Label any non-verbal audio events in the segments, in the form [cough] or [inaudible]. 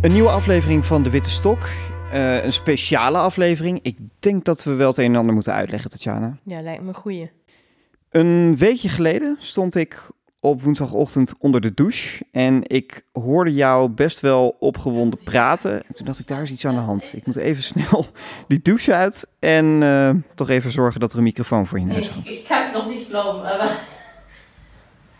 Een nieuwe aflevering van De Witte Stok. Eh, een speciale aflevering. Ik denk dat we wel het een en ander moeten uitleggen, Tatjana. Ja, lijkt me een goeie. Een weekje geleden stond ik op woensdagochtend onder de douche. En ik hoorde jou best wel opgewonden praten. En toen dacht ik, daar is iets aan de hand. Ik moet even [laughs] snel die douche uit. En eh, toch even zorgen dat er een microfoon voor je neus Nee, hangt. ich kann es noch nicht glauben, aber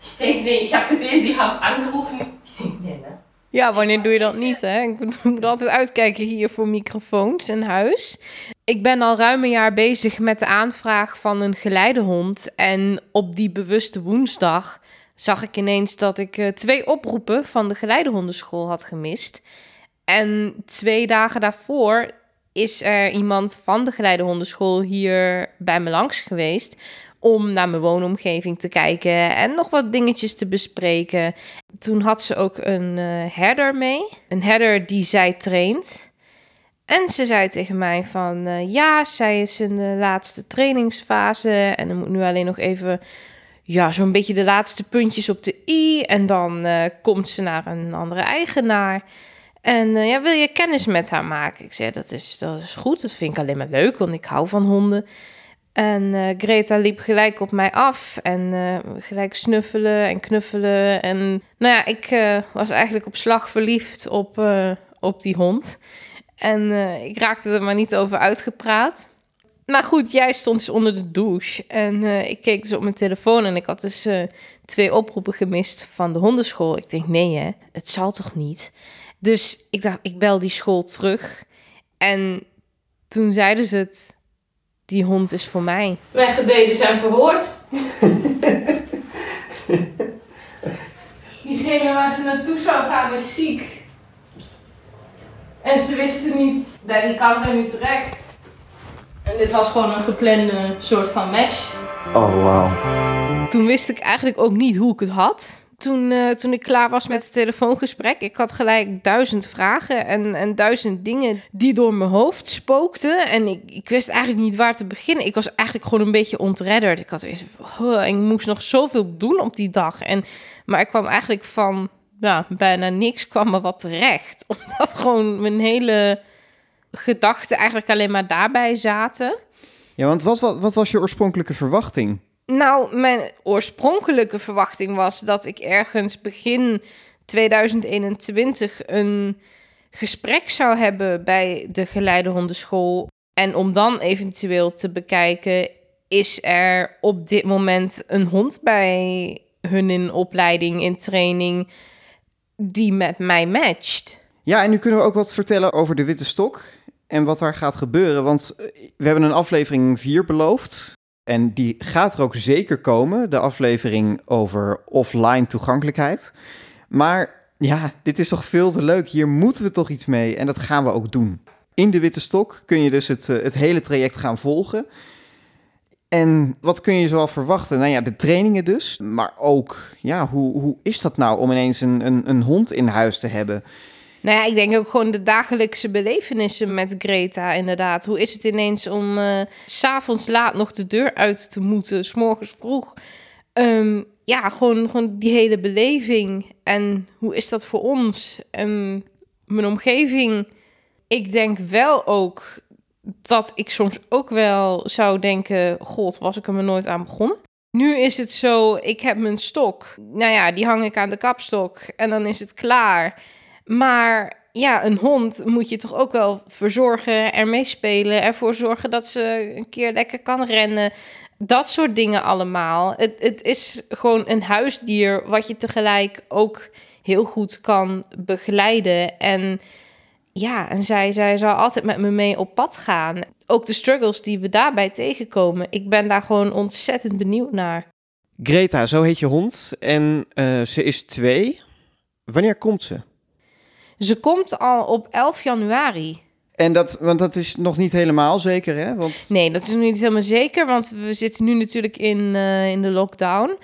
ich denke, nee, ich habe gesehen, Sie haben angerufen. Ich denke, nee, ne? Ja, wanneer doe je dat niet, hè? Ik moet- altijd uitkijken hier voor microfoons in huis. Ik ben al ruim een jaar bezig met de aanvraag van een geleidehond. En op die bewuste woensdag zag ik ineens dat ik eh, twee oproepen van de geleidehondenschool had gemist. En twee dagen daarvoor is er iemand van de geleidehondenschool hier bij me langs geweest om naar mijn woonomgeving te kijken en nog wat dingetjes te bespreken. Toen had ze ook een eh, herder mee, een herder die zij traint. En ze zei tegen mij van eh, ja, zij is in de laatste trainingsfase en er moet nu alleen nog even ja, zo'n beetje de laatste puntjes op de i en dan eh, komt ze naar een andere eigenaar. En ja, wil je kennis met haar maken? Ik zei, dat is, dat is goed, dat vind ik alleen maar leuk, want ik hou van honden. En eh, Greta liep gelijk op mij af en eh, gelijk snuffelen en knuffelen. En nou ja, ik eh, was eigenlijk op slag verliefd op, op die hond. En ik raakte er maar niet over uitgepraat. Maar goed, jij stond dus onder de douche. En ik keek dus op mijn telefoon en ik had dus twee oproepen gemist van de hondenschool. Ik denk, nee hè, het zal toch niet? Dus ik dacht, ik bel die school terug. En toen zeiden ze het, die hond is voor mij. Mijn gebeden zijn verhoord. Diegene waar ze naartoe zou gaan is ziek. En ze wisten niet, bij wie kan zij nu terecht. En dit was gewoon een geplande soort van match. Oh, wauw. Toen wist ik eigenlijk ook niet hoe ik het had. Toen, eh, toen ik klaar was met het telefoongesprek, ik had gelijk duizend vragen en, en duizend dingen die door mijn hoofd spookten. En ik, ik wist eigenlijk niet waar te beginnen. Ik was eigenlijk gewoon een beetje ontredderd. Ik had eens, ik moest nog zoveel doen op die dag. En, maar ik kwam eigenlijk van ja, bijna niks kwam er wat terecht. [laughs] Omdat gewoon mijn hele gedachten eigenlijk alleen maar daarbij zaten. Ja, want wat, wat was je oorspronkelijke verwachting? Nou, mijn oorspronkelijke verwachting was dat ik ergens begin 2021 een gesprek zou hebben bij de geleidehondenschool. En om dan eventueel te bekijken, is er op dit moment een hond bij hun in opleiding, in training, die met mij matcht. Ja, en nu kunnen we ook wat vertellen over de Witte Stok en wat daar gaat gebeuren. Want eh, we hebben een aflevering 4 beloofd. En die gaat er ook zeker komen. De aflevering over offline toegankelijkheid. Maar ja, dit is toch veel te leuk. Hier moeten we toch iets mee. En dat gaan we ook doen. In de Witte Stok kun je dus het, eh, het hele traject gaan volgen. En wat kun je zoal verwachten? Nou ja, de trainingen dus. Maar ook, ja, hoe, hoe is dat nou om ineens een, een, een hond in huis te hebben? Nou ja, ik denk ook gewoon de dagelijkse belevenissen met Greta, inderdaad. Hoe is het ineens om s s'avonds laat nog de deur uit te moeten, s morgens vroeg? Ehm, ja, gewoon, gewoon die hele beleving. En hoe is dat voor ons? En mijn omgeving. Ik denk wel ook dat ik soms ook wel zou denken... God, was ik er maar nooit aan begonnen? Nu is het zo, ik heb mijn stok. Nou ja, die hang ik aan de kapstok en dan is het klaar. Maar ja, een hond moet je toch ook wel verzorgen, ermee spelen, ervoor zorgen dat ze een keer lekker kan rennen. Dat soort dingen allemaal. Het, het is gewoon een huisdier wat je tegelijk ook heel goed kan begeleiden. En ja, en zij, zij zal altijd met me mee op pad gaan. Ook de struggles die we daarbij tegenkomen. Ik ben daar gewoon ontzettend benieuwd naar. Greta, zo heet je hond. En eh, ze is twee. Wanneer komt ze? Ze komt al op 11 januari. En dat, want dat is nog niet helemaal zeker, hè? Want Nee, dat is nog niet helemaal zeker, want we zitten nu natuurlijk in, eh, in de lockdown.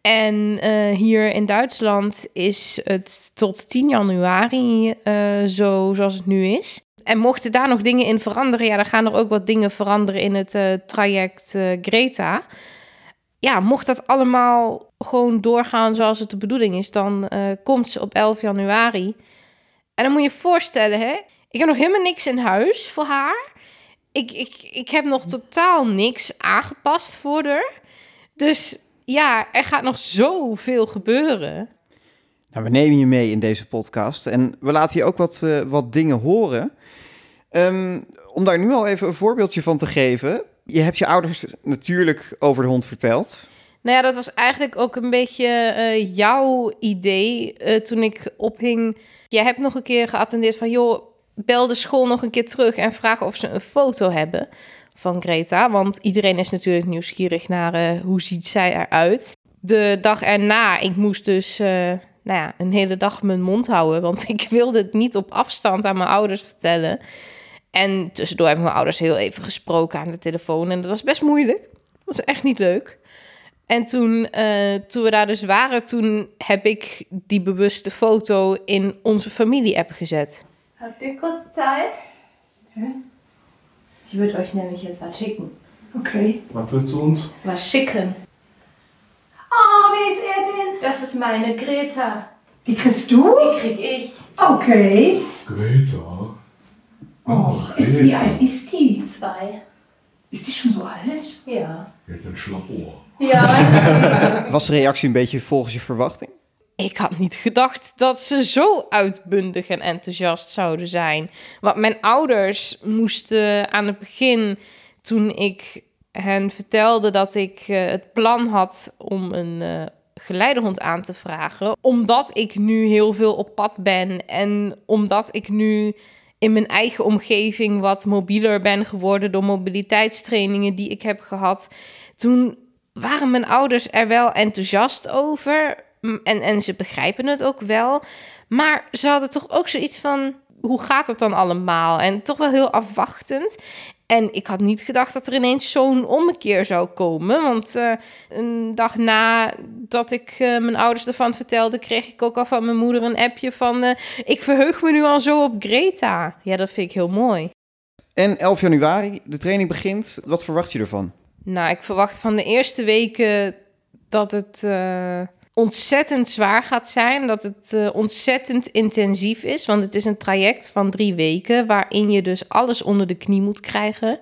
En eh, hier in Duitsland is het tot 10 januari eh, zo zoals het nu is. En mochten daar nog dingen in veranderen, ja, dan gaan er ook wat dingen veranderen in het traject Greta. Ja, mocht dat allemaal gewoon doorgaan zoals het de bedoeling is, dan komt ze op 11 januari. En dan moet je je voorstellen, hè? Ik heb nog helemaal niks in huis voor haar. Ik, ik, ik heb nog totaal niks aangepast voor haar. Dus ja, er gaat nog zoveel gebeuren. Nou, we nemen je mee in deze podcast en we laten je ook wat, uh, wat dingen horen. Um, om daar nu al even een voorbeeldje van te geven. Je hebt je ouders natuurlijk over de hond verteld. Nou ja, dat was eigenlijk ook een beetje uh, jouw idee uh, toen ik ophing. Jij hebt nog een keer geattendeerd van, joh, bel de school nog een keer terug en vraag of ze een foto hebben van Greta. Want iedereen is natuurlijk nieuwsgierig naar uh, hoe ziet zij eruit. De dag erna, ik moest dus nou ja, een hele dag mijn mond houden, want [laughs] ik wilde het niet op afstand aan mijn ouders vertellen. En tussendoor hebben mijn ouders heel even gesproken aan de telefoon. En dat was best moeilijk. Dat was echt niet leuk. En toen, uh, toen we daar dus waren, toen heb ik die bewuste foto in onze familie-app gezet. Habt ihr kurz Zeit? Hä? Ich würde euch nämlich jetzt was schicken. Okay. Was willst du uns? Was schicken. Oh, wer ist er denn? Das ist meine Greta. Die kriegst du? Die krieg ich. Okay. Greta. Oh, ist, wie alt ist die? Zwei. Ist die schon so alt? Ja. Je hebt een slap oor. Ja, [laughs] Was de reactie een beetje volgens je verwachting? Ik had niet gedacht dat ze zo uitbundig en enthousiast zouden zijn. Want mijn ouders moesten aan het begin, toen ik hen vertelde dat ik uh, het plan had om een uh, geleidehond aan te vragen, omdat ik nu heel veel op pad ben en omdat ik nu in mijn eigen omgeving wat mobieler ben geworden door mobiliteitstrainingen die ik heb gehad. Toen waren mijn ouders er wel enthousiast over. En, en ze begrijpen het ook wel. Maar ze hadden toch ook zoiets van: hoe gaat het dan allemaal? En toch wel heel afwachtend. En ik had niet gedacht dat er ineens zo'n ommekeer zou komen. Want uh, een dag nadat ik uh, mijn ouders ervan vertelde, kreeg ik ook al van mijn moeder een appje van: uh, Ik verheug me nu al zo op Greta. Ja, dat vind ik heel mooi. En 11 januari, de training begint. Wat verwacht je ervan? Nou, ik verwacht van de eerste weken dat het ontzettend zwaar gaat zijn. Dat het uh, ontzettend intensief is. Want het is een traject van drie weken. Waarin je dus alles onder de knie moet krijgen.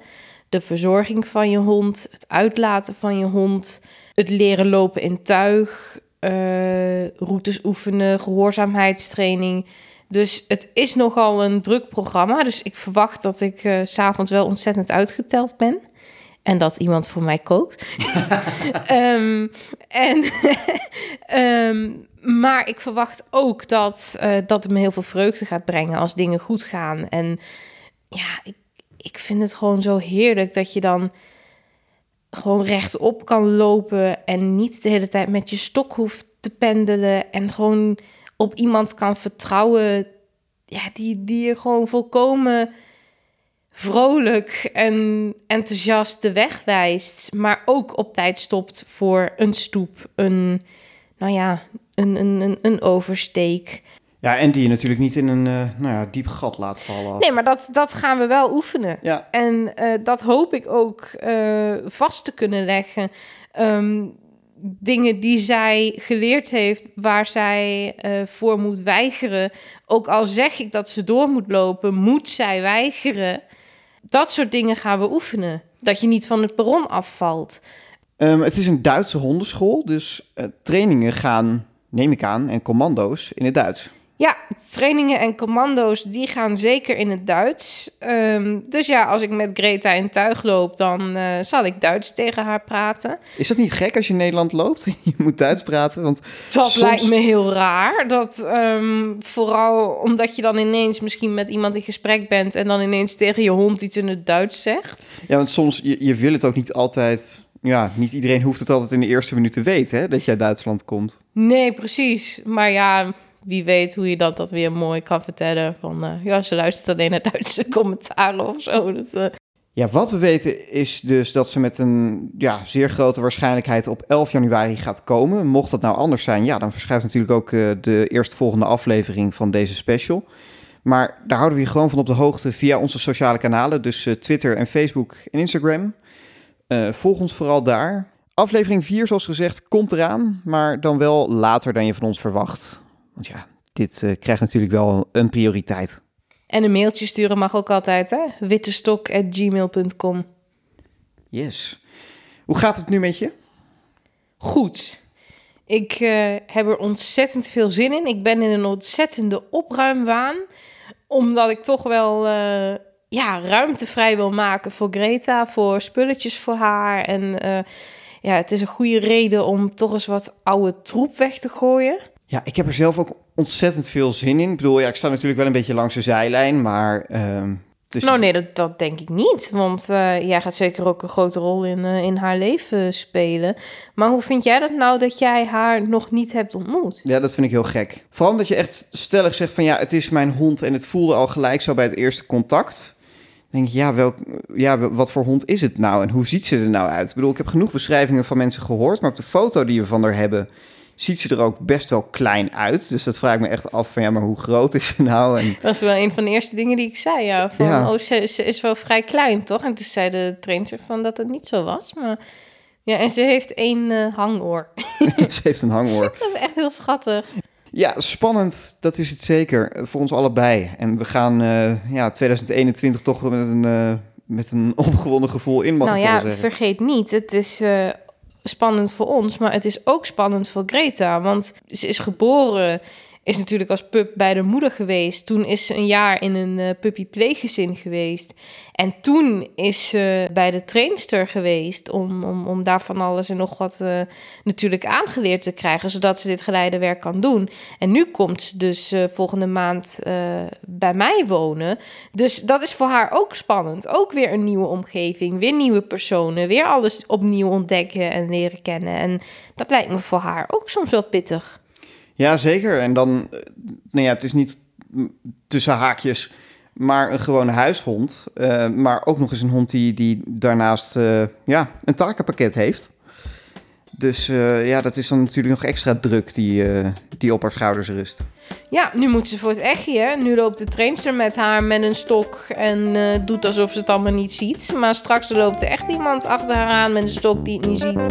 De verzorging van je hond. Het uitlaten van je hond. Het leren lopen in tuig. Uh, routes oefenen. Gehoorzaamheidstraining. Dus het is nogal een druk programma. Dus ik verwacht dat ik uh, s'avonds wel ontzettend uitgeteld ben en dat iemand voor mij kookt. um, [laughs] en, um, [laughs] maar ik verwacht ook dat, uh, dat het me heel veel vreugde gaat brengen als dingen goed gaan. En ja, ik, ik vind het gewoon zo heerlijk dat je dan gewoon rechtop kan lopen en niet de hele tijd met je stok hoeft te pendelen en gewoon op iemand kan vertrouwen ja, die, die je gewoon volkomen vrolijk en enthousiast de weg wijst, maar ook op tijd stopt voor een stoep, een, nou ja, een, een, een, een oversteek. Ja, en die je natuurlijk niet in een uh, nou ja, diep gat laat vallen. Nee, maar dat, dat gaan we wel oefenen. Ja. En uh, dat hoop ik ook uh, vast te kunnen leggen. Um, dingen die zij geleerd heeft, waar zij voor moet weigeren. Ook al zeg ik dat ze door moet lopen, moet zij weigeren. Dat soort dingen gaan we oefenen. Dat je niet van het perron afvalt. Um, het is een Duitse hondenschool, dus uh, trainingen gaan, neem ik aan, en commando's in het Duits. Ja, trainingen en commando's die gaan zeker in het Duits. Um, dus ja, als ik met Greta in tuig loop, dan uh, zal ik Duits tegen haar praten. Is dat niet gek als je in Nederland loopt en [laughs] je moet Duits praten? Want dat soms... lijkt me heel raar. Dat um, vooral omdat je dan ineens misschien met iemand in gesprek bent en dan ineens tegen je hond iets in het Duits zegt. Ja, want soms je, je wil het ook niet altijd. Ja, niet iedereen hoeft het altijd in de eerste minuut te weten hè, dat je uit Duitsland komt. Nee, precies. Maar ja, wie weet hoe je dat, dat weer mooi kan vertellen. Van uh, ja, ze luistert alleen naar Duitse [laughs] commentaren of zo. Dat, uh... Ja, wat we weten is dus dat ze met een ja, zeer grote waarschijnlijkheid op 11 januari gaat komen. Mocht dat nou anders zijn, ja, dan verschuift natuurlijk ook uh, de eerstvolgende aflevering van deze special. Maar daar houden we je gewoon van op de hoogte via onze sociale kanalen. Dus Twitter en Facebook en Instagram. volg ons vooral daar. Aflevering 4, zoals gezegd, komt eraan. Maar dan wel later dan je van ons verwacht. Want ja, dit eh, krijgt natuurlijk wel een prioriteit. En een mailtje sturen mag ook altijd, hè? wittestok.gmail.com. Yes. Hoe gaat het nu met je? Goed. Ik eh, heb er ontzettend veel zin in. Ik ben in een ontzettende opruimwaan. Omdat ik toch wel eh, ja, ruimte vrij wil maken voor Greta. Voor spulletjes voor haar. En ja, het is een goede reden om toch eens wat oude troep weg te gooien. Ja, ik heb er zelf ook ontzettend veel zin in. Ik bedoel, ja, ik sta natuurlijk wel een beetje langs de zijlijn, maar... ehm, dus Nou nee, dat, dat denk ik niet. Want eh, jij gaat zeker ook een grote rol in, eh, in haar leven spelen. Maar hoe vind jij dat nou dat jij haar nog niet hebt ontmoet? Ja, dat vind ik heel gek. Vooral omdat je echt stellig zegt van ja, het is mijn hond en het voelde al gelijk zo bij het eerste contact. Dan denk ik, ja, welk, ja, wat voor hond is het nou en hoe ziet ze er nou uit? Ik bedoel, ik heb genoeg beschrijvingen van mensen gehoord, maar op de foto die we van haar hebben, ziet ze er ook best wel klein uit. Dus dat vraag ik me echt af van ja, maar hoe groot is ze nou? En Dat is wel een van de eerste dingen die ik zei. Ja, van, Ja. oh, ze, ze is wel vrij klein, toch? En toen zei de trainer van dat het niet zo was. Maar ja, en ze heeft één eh, hangoor. [laughs] ze heeft een hangoor. [laughs] dat is echt heel schattig. Ja, spannend, dat is het zeker. eh, Voor ons allebei. En we gaan eh, ja, 2021 toch met een, met een [laughs] opgewonden gevoel in, mag nou ja, zeggen. vergeet niet, het is spannend voor ons, maar het is ook spannend voor Greta. Want ze is geboren, is natuurlijk als pup bij de moeder geweest. Toen is ze een jaar in een eh puppy-pleeggezin geweest. En toen is ze bij de trainster geweest om, om, om daar van alles en nog wat eh, natuurlijk aangeleerd te krijgen, zodat ze dit geleidewerk kan doen. En nu komt ze dus eh, volgende maand bij mij wonen. Dus dat is voor haar ook spannend. Ook weer een nieuwe omgeving, weer nieuwe personen, weer alles opnieuw ontdekken en leren kennen. En dat lijkt me voor haar ook soms wel pittig. Ja, zeker. En dan, eh, nou ja, het is niet tussen haakjes, maar een gewone huishond. eh, maar ook nog eens een hond die, die daarnaast eh, ja, een takenpakket heeft. Dus ja, dat is dan natuurlijk nog extra druk die, die op haar schouders rust. Ja, nu moet ze voor het echtje. Nu loopt de trainster met haar met een stok en doet alsof ze het allemaal niet ziet. Maar straks loopt er echt iemand achter haar aan met een stok die het niet ziet.